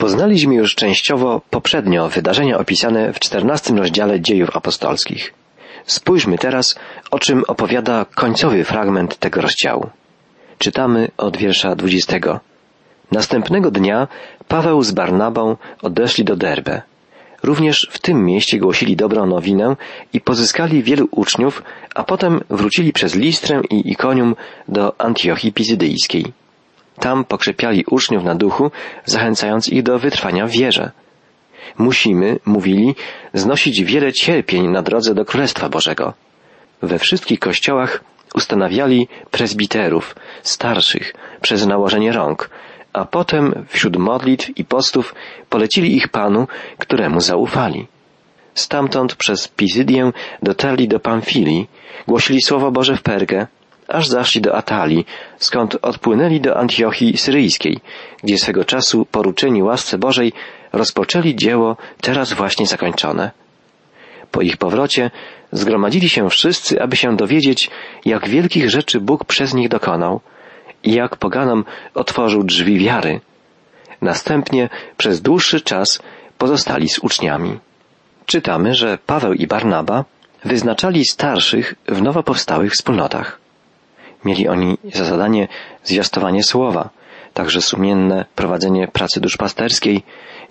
Poznaliśmy już częściowo poprzednio wydarzenia opisane w czternastym rozdziale dziejów apostolskich. Spójrzmy teraz, o czym opowiada końcowy fragment tego rozdziału. Czytamy od wiersza dwudziestego. Następnego dnia Paweł z Barnabą odeszli do Derbe. Również w tym mieście głosili dobrą nowinę i pozyskali wielu uczniów, a potem wrócili przez Listrę i Ikonium do Antiochii Pizydyjskiej. Tam pokrzepiali uczniów na duchu, zachęcając ich do wytrwania w wierze. Musimy, mówili, znosić wiele cierpień na drodze do Królestwa Bożego. We wszystkich kościołach ustanawiali prezbiterów, starszych, przez nałożenie rąk, a potem wśród modlitw i postów polecili ich Panu, któremu zaufali. Stamtąd przez Pizydię dotarli do Pamfilii, głosili Słowo Boże w Pergę, aż zaszli do Atalii, skąd odpłynęli do Antiochii Syryjskiej, gdzie swego czasu poruczeni łasce Bożej rozpoczęli dzieło teraz właśnie zakończone. Po ich powrocie zgromadzili się wszyscy, aby się dowiedzieć, jak wielkich rzeczy Bóg przez nich dokonał i jak poganom otworzył drzwi wiary. Następnie przez dłuższy czas pozostali z uczniami. Czytamy, że Paweł i Barnaba wyznaczali starszych w nowo powstałych wspólnotach. Mieli oni za zadanie zwiastowanie słowa, także sumienne prowadzenie pracy duszpasterskiej,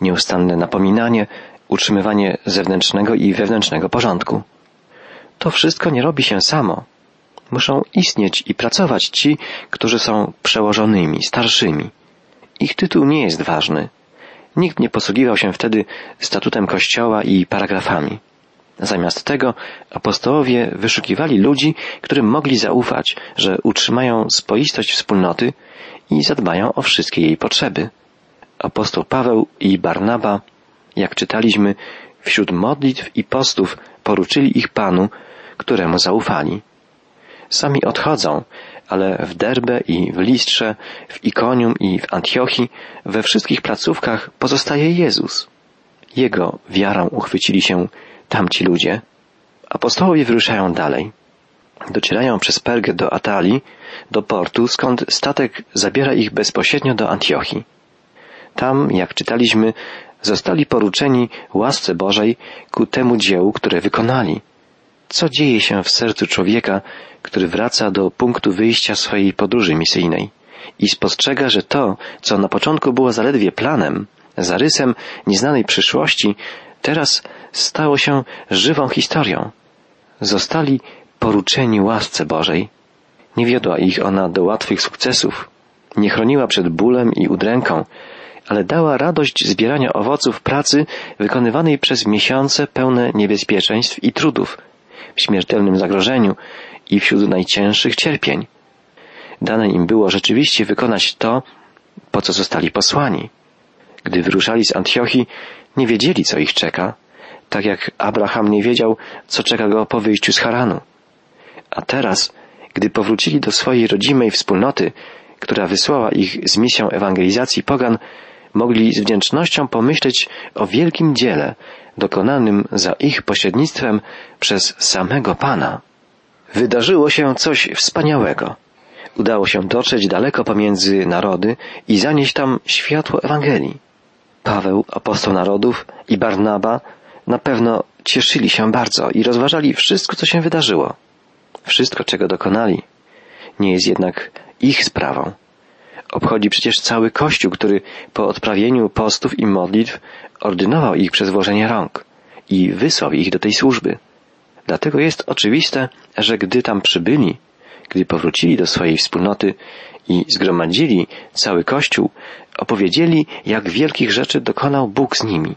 nieustanne napominanie, utrzymywanie zewnętrznego i wewnętrznego porządku. To wszystko nie robi się samo. Muszą istnieć i pracować ci, którzy są przełożonymi, starszymi. Ich tytuł nie jest ważny. Nikt nie posługiwał się wtedy statutem kościoła i paragrafami. Zamiast tego apostołowie wyszukiwali ludzi, którym mogli zaufać, że utrzymają spoistość wspólnoty i zadbają o wszystkie jej potrzeby. Apostoł Paweł i Barnaba, jak czytaliśmy, wśród modlitw i postów poruczyli ich Panu, któremu zaufali. Sami odchodzą, ale w Derbe i w Listrze, w Ikonium i w Antiochii, we wszystkich placówkach pozostaje Jezus. Jego wiarą uchwycili się tamci ludzie. Apostołowie wyruszają dalej. Docierają przez Pergę do Atalii, do portu, skąd statek zabiera ich bezpośrednio do Antiochii. Tam, jak czytaliśmy, zostali poruczeni łasce Bożej ku temu dziełu, które wykonali. Co dzieje się w sercu człowieka, który wraca do punktu wyjścia swojej podróży misyjnej i spostrzega, że to, co na początku było zaledwie planem, zarysem nieznanej przyszłości, teraz stało się żywą historią. Zostali poruczeni łasce Bożej. Nie wiodła ich ona do łatwych sukcesów, nie chroniła przed bólem i udręką, ale dała radość zbierania owoców pracy wykonywanej przez miesiące pełne niebezpieczeństw i trudów, w śmiertelnym zagrożeniu i wśród najcięższych cierpień. Dane im było rzeczywiście wykonać to, po co zostali posłani. Gdy wyruszali z Antiochii, nie wiedzieli, co ich czeka, tak jak Abraham nie wiedział, co czeka go po wyjściu z Haranu. A teraz, gdy powrócili do swojej rodzimej wspólnoty, która wysłała ich z misją ewangelizacji pogan, mogli z wdzięcznością pomyśleć o wielkim dziele dokonanym za ich pośrednictwem przez samego Pana. Wydarzyło się coś wspaniałego. Udało się dotrzeć daleko pomiędzy narody i zanieść tam światło Ewangelii. Paweł, apostoł narodów i Barnaba na pewno cieszyli się bardzo i rozważali wszystko, co się wydarzyło. Wszystko, czego dokonali, nie jest jednak ich sprawą. Obchodzi przecież cały Kościół, który po odprawieniu postów i modlitw ordynował ich przez włożenie rąk i wysłał ich do tej służby. Dlatego jest oczywiste, że gdy tam przybyli, gdy powrócili do swojej wspólnoty i zgromadzili cały Kościół, opowiedzieli, jak wielkich rzeczy dokonał Bóg z nimi.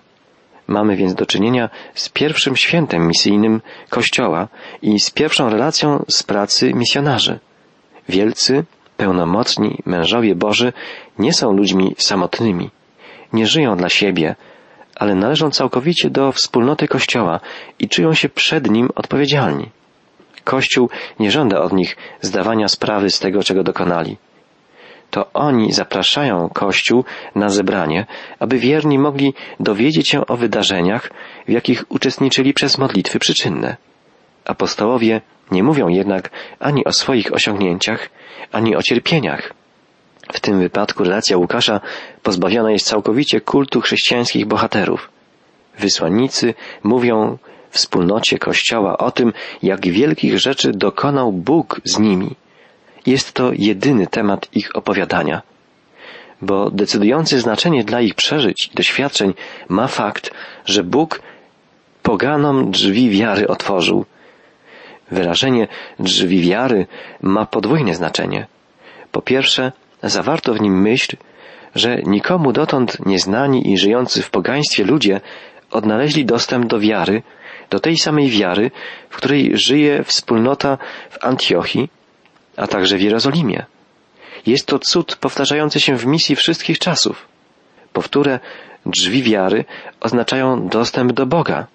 Mamy więc do czynienia z pierwszym świętem misyjnym Kościoła i z pierwszą relacją z pracy misjonarzy. Wielcy, pełnomocni mężowie Boży nie są ludźmi samotnymi. Nie żyją dla siebie, ale należą całkowicie do wspólnoty Kościoła i czują się przed nim odpowiedzialni. Kościół nie żąda od nich zdawania sprawy z tego, czego dokonali. To oni zapraszają Kościół na zebranie, aby wierni mogli dowiedzieć się o wydarzeniach, w jakich uczestniczyli przez modlitwy przyczynne. Apostołowie nie mówią jednak ani o swoich osiągnięciach, ani o cierpieniach. W tym wypadku relacja Łukasza pozbawiona jest całkowicie kultu chrześcijańskich bohaterów. Wysłannicy mówią wspólnocie Kościoła o tym, jak wielkich rzeczy dokonał Bóg z nimi. Jest to jedyny temat ich opowiadania, bo decydujące znaczenie dla ich przeżyć i doświadczeń ma fakt, że Bóg poganom drzwi wiary otworzył. Wyrażenie drzwi wiary ma podwójne znaczenie. Po pierwsze, zawarto w nim myśl, że nikomu dotąd nieznani i żyjący w pogaństwie ludzie odnaleźli dostęp do wiary, do tej samej wiary, w której żyje wspólnota w Antiochii, a także w Jerozolimie. Jest to cud powtarzający się w misji wszystkich czasów. Powtórę, drzwi wiary oznaczają dostęp do Boga.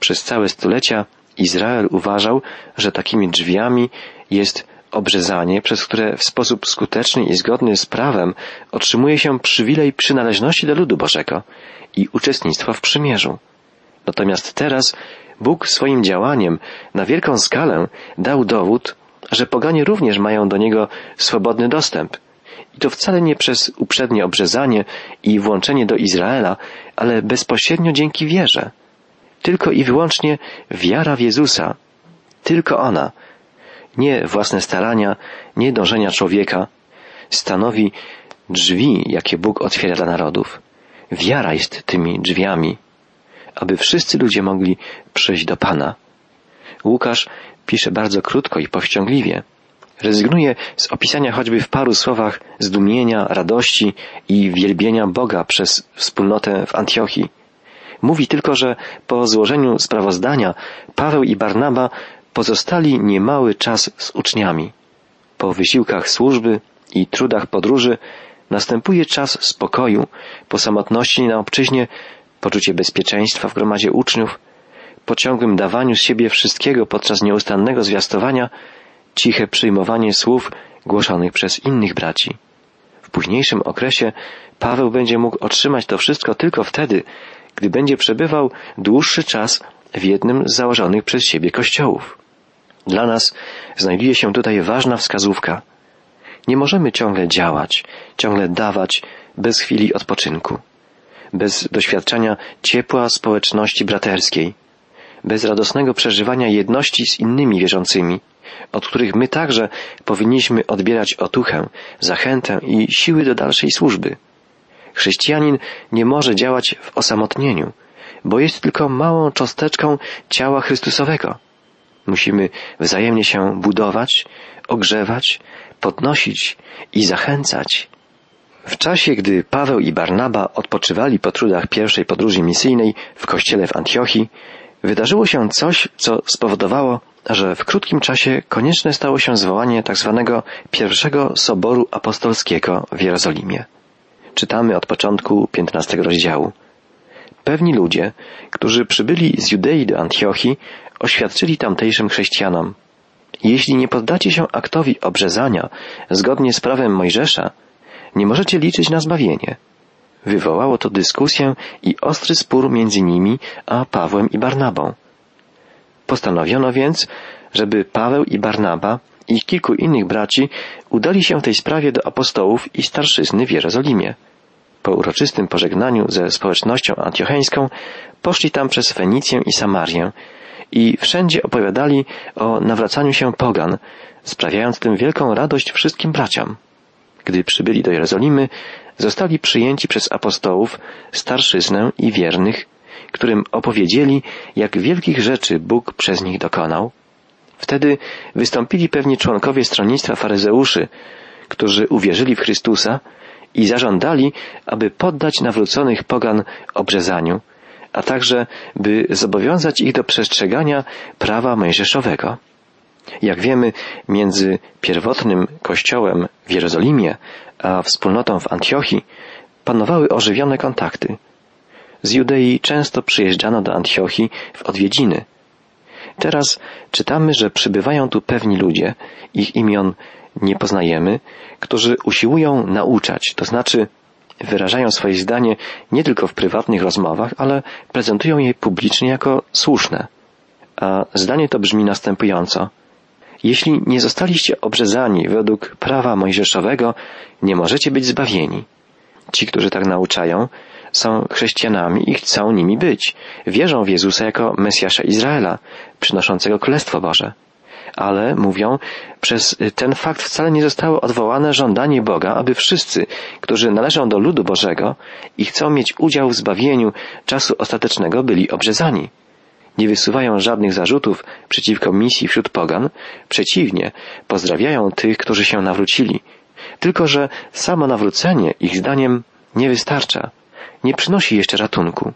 Przez całe stulecia Izrael uważał, że takimi drzwiami jest obrzezanie, przez które w sposób skuteczny i zgodny z prawem otrzymuje się przywilej przynależności do ludu Bożego i uczestnictwa w przymierzu. Natomiast teraz Bóg swoim działaniem na wielką skalę dał dowód, że poganie również mają do niego swobodny dostęp. I to wcale nie przez uprzednie obrzezanie i włączenie do Izraela, ale bezpośrednio dzięki wierze. Tylko i wyłącznie wiara w Jezusa, tylko ona, nie własne starania, nie dążenia człowieka, stanowi drzwi, jakie Bóg otwiera dla narodów. Wiara jest tymi drzwiami, aby wszyscy ludzie mogli przyjść do Pana. Łukasz pisze bardzo krótko i powściągliwie. Rezygnuje z opisania choćby w paru słowach zdumienia, radości i wielbienia Boga przez wspólnotę w Antiochii. Mówi tylko, że po złożeniu sprawozdania Paweł i Barnaba pozostali niemały czas z uczniami. Po wysiłkach służby i trudach podróży następuje czas spokoju, po samotności na obczyźnie poczucie bezpieczeństwa w gromadzie uczniów, po ciągłym dawaniu z siebie wszystkiego podczas nieustannego zwiastowania, ciche przyjmowanie słów głoszonych przez innych braci. W późniejszym okresie Paweł będzie mógł otrzymać to wszystko tylko wtedy, gdy będzie przebywał dłuższy czas w jednym z założonych przez siebie kościołów. Dla nas znajduje się tutaj ważna wskazówka. Nie możemy ciągle działać, ciągle dawać bez chwili odpoczynku, bez doświadczenia ciepła społeczności braterskiej, bez radosnego przeżywania jedności z innymi wierzącymi, od których my także powinniśmy odbierać otuchę, zachętę i siły do dalszej służby. Chrześcijanin nie może działać w osamotnieniu, bo jest tylko małą cząsteczką ciała Chrystusowego. Musimy wzajemnie się budować, ogrzewać, podnosić i zachęcać. W czasie, gdy Paweł i Barnaba odpoczywali po trudach pierwszej podróży misyjnej w kościele w Antiochii, wydarzyło się coś, co spowodowało, że w krótkim czasie konieczne stało się zwołanie tzw. Tak pierwszego Soboru Apostolskiego w Jerozolimie. Czytamy od początku 15 rozdziału. Pewni ludzie, którzy przybyli z Judei do Antiochii, oświadczyli tamtejszym chrześcijanom, jeśli nie poddacie się aktowi obrzezania zgodnie z prawem Mojżesza, nie możecie liczyć na zbawienie. Wywołało to dyskusję i ostry spór między nimi a Pawłem i Barnabą. Postanowiono więc, żeby Paweł i Barnaba i kilku innych braci udali się w tej sprawie do apostołów i starszyzny w Jerozolimie. Po uroczystym pożegnaniu ze społecznością antiocheńską poszli tam przez Fenicję i Samarię i wszędzie opowiadali o nawracaniu się pogan, sprawiając tym wielką radość wszystkim braciom. Gdy przybyli do Jerozolimy, zostali przyjęci przez apostołów, starszyznę i wiernych, którym opowiedzieli, jak wielkich rzeczy Bóg przez nich dokonał. Wtedy wystąpili pewni członkowie stronnictwa faryzeuszy, którzy uwierzyli w Chrystusa i zażądali, aby poddać nawróconych pogan obrzezaniu, a także by zobowiązać ich do przestrzegania prawa mojżeszowego. Jak wiemy, między pierwotnym kościołem w Jerozolimie a wspólnotą w Antiochii panowały ożywione kontakty. Z Judei często przyjeżdżano do Antiochii w odwiedziny. Teraz czytamy, że przybywają tu pewni ludzie, ich imion nie poznajemy, którzy usiłują nauczać, to znaczy wyrażają swoje zdanie nie tylko w prywatnych rozmowach, ale prezentują je publicznie jako słuszne. A zdanie to brzmi następująco. Jeśli nie zostaliście obrzezani według prawa mojżeszowego, nie możecie być zbawieni. Ci, którzy tak nauczają, są chrześcijanami i chcą nimi być. Wierzą w Jezusa jako Mesjasza Izraela, przynoszącego Królestwo Boże. Ale, mówią, przez ten fakt wcale nie zostało odwołane żądanie Boga, aby wszyscy, którzy należą do ludu Bożego i chcą mieć udział w zbawieniu czasu ostatecznego, byli obrzezani nie wysuwają żadnych zarzutów przeciwko misji wśród pogan, przeciwnie, pozdrawiają tych, którzy się nawrócili. Tylko, że samo nawrócenie, ich zdaniem, nie wystarcza, nie przynosi jeszcze ratunku.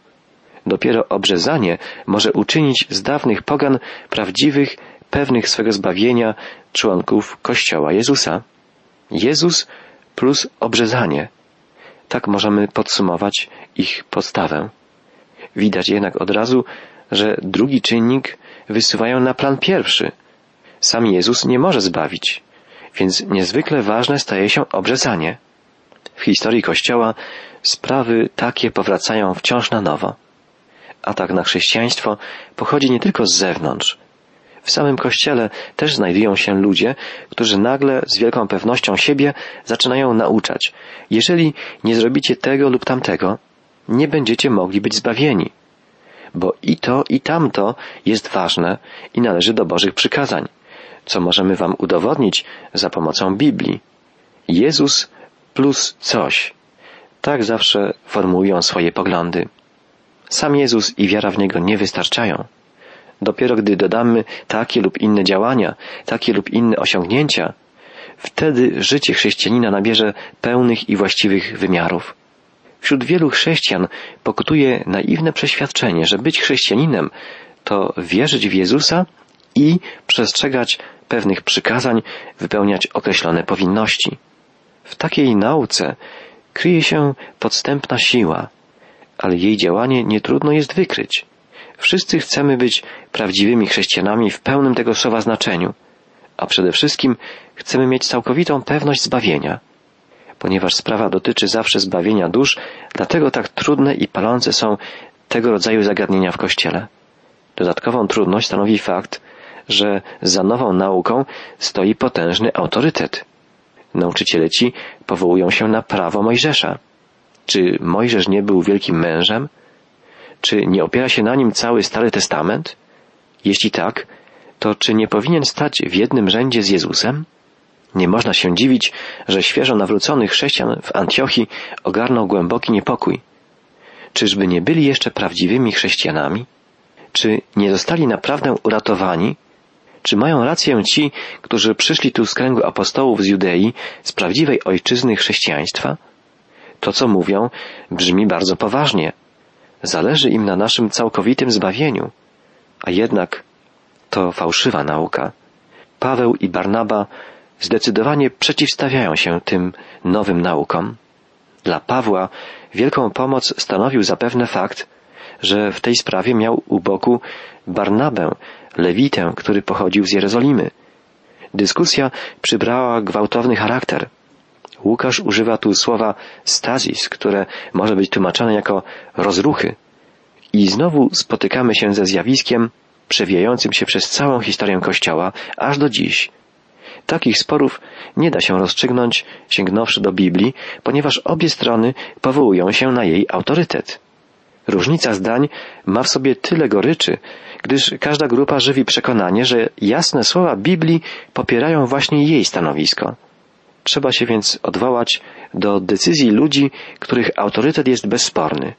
Dopiero obrzezanie może uczynić z dawnych pogan prawdziwych, pewnych swego zbawienia członków Kościoła Jezusa. Jezus plus obrzezanie. Tak możemy podsumować ich podstawę. Widać jednak od razu, że drugi czynnik wysuwają na plan pierwszy. Sam Jezus nie może zbawić, więc niezwykle ważne staje się obrzezanie. W historii Kościoła sprawy takie powracają wciąż na nowo. Atak na chrześcijaństwo pochodzi nie tylko z zewnątrz. W samym Kościele też znajdują się ludzie, którzy nagle z wielką pewnością siebie zaczynają nauczać. Jeżeli nie zrobicie tego lub tamtego, nie będziecie mogli być zbawieni bo i to, i tamto jest ważne i należy do Bożych przykazań, co możemy Wam udowodnić za pomocą Biblii. Jezus plus coś. Tak zawsze formułują swoje poglądy. Sam Jezus i wiara w Niego nie wystarczają. Dopiero gdy dodamy takie lub inne działania, takie lub inne osiągnięcia, wtedy życie chrześcijanina nabierze pełnych i właściwych wymiarów. Wśród wielu chrześcijan pokutuje naiwne przeświadczenie, że być chrześcijaninem to wierzyć w Jezusa i przestrzegać pewnych przykazań, wypełniać określone powinności. W takiej nauce kryje się podstępna siła, ale jej działanie nie trudno jest wykryć. Wszyscy chcemy być prawdziwymi chrześcijanami w pełnym tego słowa znaczeniu, a przede wszystkim chcemy mieć całkowitą pewność zbawienia ponieważ sprawa dotyczy zawsze zbawienia dusz, dlatego tak trudne i palące są tego rodzaju zagadnienia w Kościele. Dodatkową trudność stanowi fakt, że za nową nauką stoi potężny autorytet. Nauczyciele ci powołują się na prawo Mojżesza. Czy Mojżesz nie był wielkim mężem? Czy nie opiera się na nim cały Stary Testament? Jeśli tak, to czy nie powinien stać w jednym rzędzie z Jezusem? Nie można się dziwić, że świeżo nawróconych chrześcijan w Antiochii ogarnął głęboki niepokój. Czyżby nie byli jeszcze prawdziwymi chrześcijanami? Czy nie zostali naprawdę uratowani? Czy mają rację ci, którzy przyszli tu z kręgu apostołów z Judei, z prawdziwej ojczyzny chrześcijaństwa? To, co mówią, brzmi bardzo poważnie. Zależy im na naszym całkowitym zbawieniu. A jednak to fałszywa nauka. Paweł i Barnaba zdecydowanie przeciwstawiają się tym nowym naukom. Dla Pawła wielką pomoc stanowił zapewne fakt, że w tej sprawie miał u boku Barnabę, lewitę, który pochodził z Jerozolimy. Dyskusja przybrała gwałtowny charakter. Łukasz używa tu słowa stazis, które może być tłumaczone jako rozruchy. I znowu spotykamy się ze zjawiskiem przewijającym się przez całą historię Kościoła aż do dziś. Takich sporów nie da się rozstrzygnąć, sięgnąwszy do Biblii, ponieważ obie strony powołują się na jej autorytet. Różnica zdań ma w sobie tyle goryczy, gdyż każda grupa żywi przekonanie, że jasne słowa Biblii popierają właśnie jej stanowisko. Trzeba się więc odwołać do decyzji ludzi, których autorytet jest bezsporny.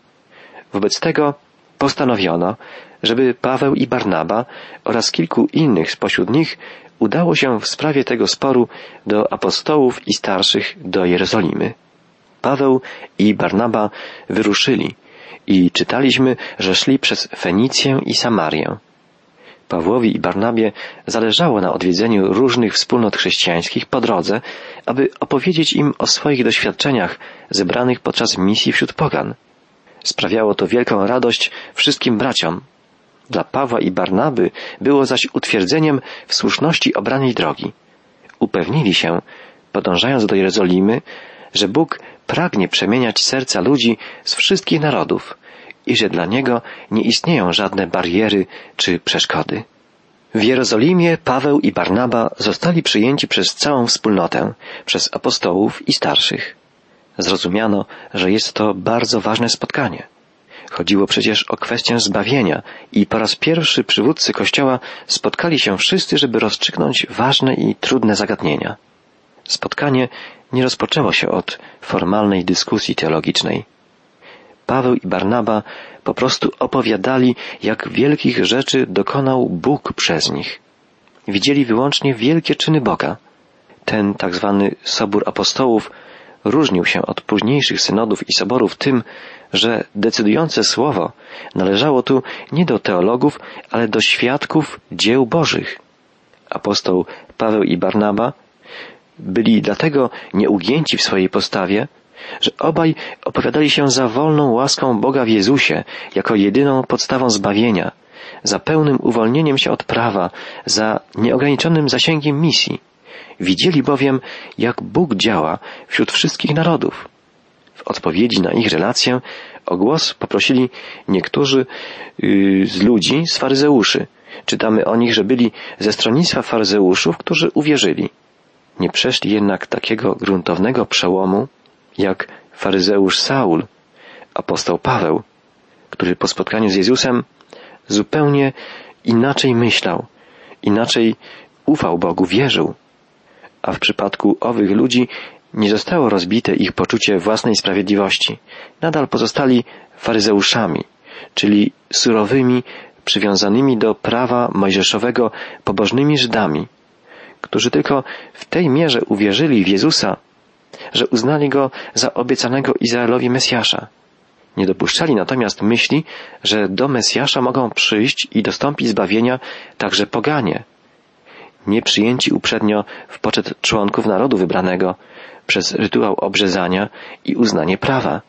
Wobec tego postanowiono, żeby Paweł i Barnaba oraz kilku innych spośród nich udało się w sprawie tego sporu do apostołów i starszych do Jerozolimy. Paweł i Barnaba wyruszyli i czytaliśmy, że szli przez Fenicję i Samarię. Pawłowi i Barnabie zależało na odwiedzeniu różnych wspólnot chrześcijańskich po drodze, aby opowiedzieć im o swoich doświadczeniach zebranych podczas misji wśród pogan. Sprawiało to wielką radość wszystkim braciom, dla Pawła i Barnaby było zaś utwierdzeniem w słuszności obranej drogi. Upewnili się, podążając do Jerozolimy, że Bóg pragnie przemieniać serca ludzi z wszystkich narodów i że dla Niego nie istnieją żadne bariery czy przeszkody. W Jerozolimie Paweł i Barnaba zostali przyjęci przez całą wspólnotę, przez apostołów i starszych. Zrozumiano, że jest to bardzo ważne spotkanie. Chodziło przecież o kwestię zbawienia i po raz pierwszy przywódcy Kościoła spotkali się wszyscy, żeby rozstrzygnąć ważne i trudne zagadnienia. Spotkanie nie rozpoczęło się od formalnej dyskusji teologicznej. Paweł i Barnaba po prostu opowiadali, jak wielkich rzeczy dokonał Bóg przez nich. Widzieli wyłącznie wielkie czyny Boga. Ten tak zwany Sobór Apostołów różnił się od późniejszych synodów i soborów tym, że decydujące słowo należało tu nie do teologów, ale do świadków dzieł Bożych. Apostoł Paweł i Barnaba byli dlatego nieugięci w swojej postawie, że obaj opowiadali się za wolną łaską Boga w Jezusie jako jedyną podstawą zbawienia, za pełnym uwolnieniem się od prawa, za nieograniczonym zasięgiem misji. Widzieli bowiem, jak Bóg działa wśród wszystkich narodów. W odpowiedzi na ich relację o głos poprosili niektórzy yy, z ludzi z faryzeuszy. Czytamy o nich, że byli ze stronnictwa faryzeuszów, którzy uwierzyli. Nie przeszli jednak takiego gruntownego przełomu, jak faryzeusz Saul, apostoł Paweł, który po spotkaniu z Jezusem zupełnie inaczej myślał, inaczej ufał Bogu, wierzył. A w przypadku owych ludzi nie zostało rozbite ich poczucie własnej sprawiedliwości. Nadal pozostali faryzeuszami, czyli surowymi, przywiązanymi do prawa mojżeszowego pobożnymi Żydami, którzy tylko w tej mierze uwierzyli w Jezusa, że uznali go za obiecanego Izraelowi Mesjasza. Nie dopuszczali natomiast myśli, że do Mesjasza mogą przyjść i dostąpić zbawienia także poganie, nie przyjęci uprzednio w poczet członków narodu wybranego przez rytuał obrzezania i uznanie prawa.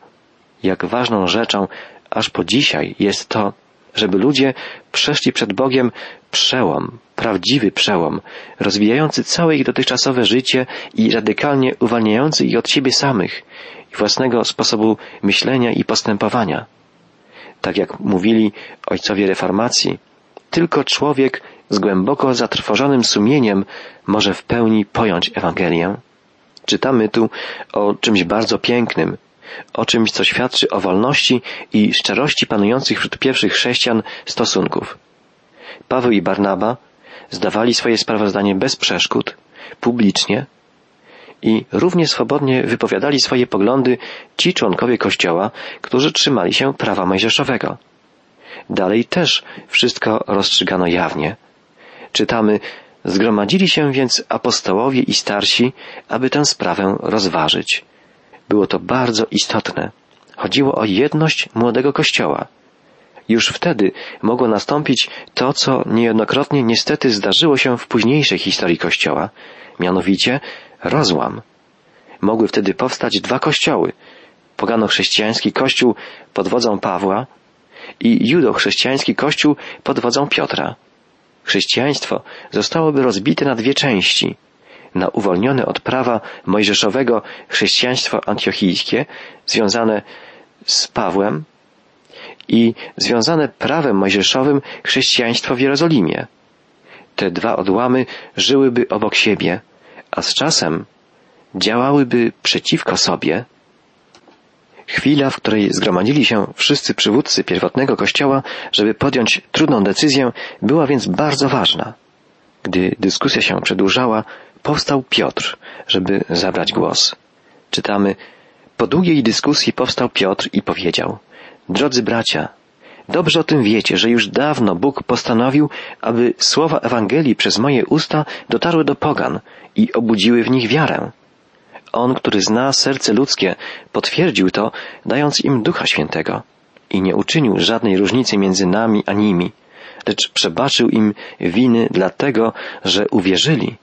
Jak ważną rzeczą aż po dzisiaj jest to, żeby ludzie przeszli przed Bogiem przełom, prawdziwy przełom, rozwijający całe ich dotychczasowe życie i radykalnie uwalniający ich od siebie samych i własnego sposobu myślenia i postępowania. Tak jak mówili ojcowie reformacji, tylko człowiek z głęboko zatrwożonym sumieniem może w pełni pojąć Ewangelię. Czytamy tu o czymś bardzo pięknym, o czymś, co świadczy o wolności i szczerości panujących wśród pierwszych chrześcijan stosunków. Paweł i Barnaba zdawali swoje sprawozdanie bez przeszkód, publicznie i równie swobodnie wypowiadali swoje poglądy ci członkowie Kościoła, którzy trzymali się prawa mojżeszowego. Dalej też wszystko rozstrzygano jawnie. Czytamy, zgromadzili się więc apostołowie i starsi, aby tę sprawę rozważyć. Było to bardzo istotne. Chodziło o jedność młodego Kościoła. Już wtedy mogło nastąpić to, co niejednokrotnie niestety zdarzyło się w późniejszej historii Kościoła, mianowicie rozłam. Mogły wtedy powstać dwa kościoły. Pogano-chrześcijański kościół pod wodzą Pawła i judo-chrześcijański kościół pod wodzą Piotra. Chrześcijaństwo zostałoby rozbite na dwie części. Na uwolnione od prawa mojżeszowego chrześcijaństwo antiochijskie, związane z Pawłem i związane prawem mojżeszowym chrześcijaństwo w Jerozolimie. Te dwa odłamy żyłyby obok siebie, a z czasem działałyby przeciwko sobie. Chwila, w której zgromadzili się wszyscy przywódcy pierwotnego kościoła, żeby podjąć trudną decyzję, była więc bardzo ważna. Gdy dyskusja się przedłużała, powstał Piotr, żeby zabrać głos. Czytamy, po długiej dyskusji powstał Piotr i powiedział, Drodzy bracia, dobrze o tym wiecie, że już dawno Bóg postanowił, aby słowa Ewangelii przez moje usta dotarły do pogan i obudziły w nich wiarę. On, który zna serce ludzkie, potwierdził to, dając im Ducha Świętego i nie uczynił żadnej różnicy między nami a nimi, lecz przebaczył im winy dlatego, że uwierzyli.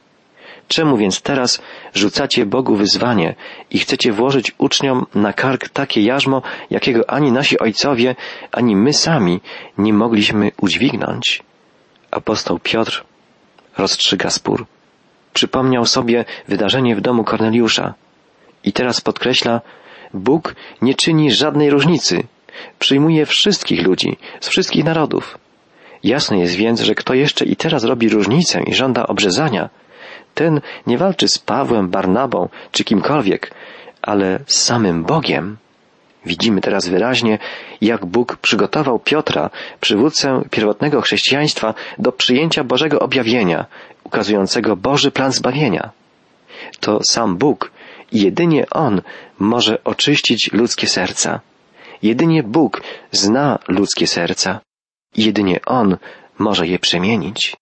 Czemu więc teraz rzucacie Bogu wyzwanie i chcecie włożyć uczniom na kark takie jarzmo, jakiego ani nasi ojcowie, ani my sami nie mogliśmy udźwignąć? Apostoł Piotr rozstrzyga spór. Przypomniał sobie wydarzenie w domu Korneliusza i teraz podkreśla, Bóg nie czyni żadnej różnicy. Przyjmuje wszystkich ludzi z wszystkich narodów. Jasne jest więc, że kto jeszcze i teraz robi różnicę i żąda obrzezania, ten nie walczy z Pawłem, Barnabą czy kimkolwiek, ale z samym Bogiem. Widzimy teraz wyraźnie, jak Bóg przygotował Piotra, przywódcę pierwotnego chrześcijaństwa, do przyjęcia Bożego objawienia, ukazującego Boży plan zbawienia. To sam Bóg i jedynie On może oczyścić ludzkie serca. Jedynie Bóg zna ludzkie serca. Jedynie On może je przemienić.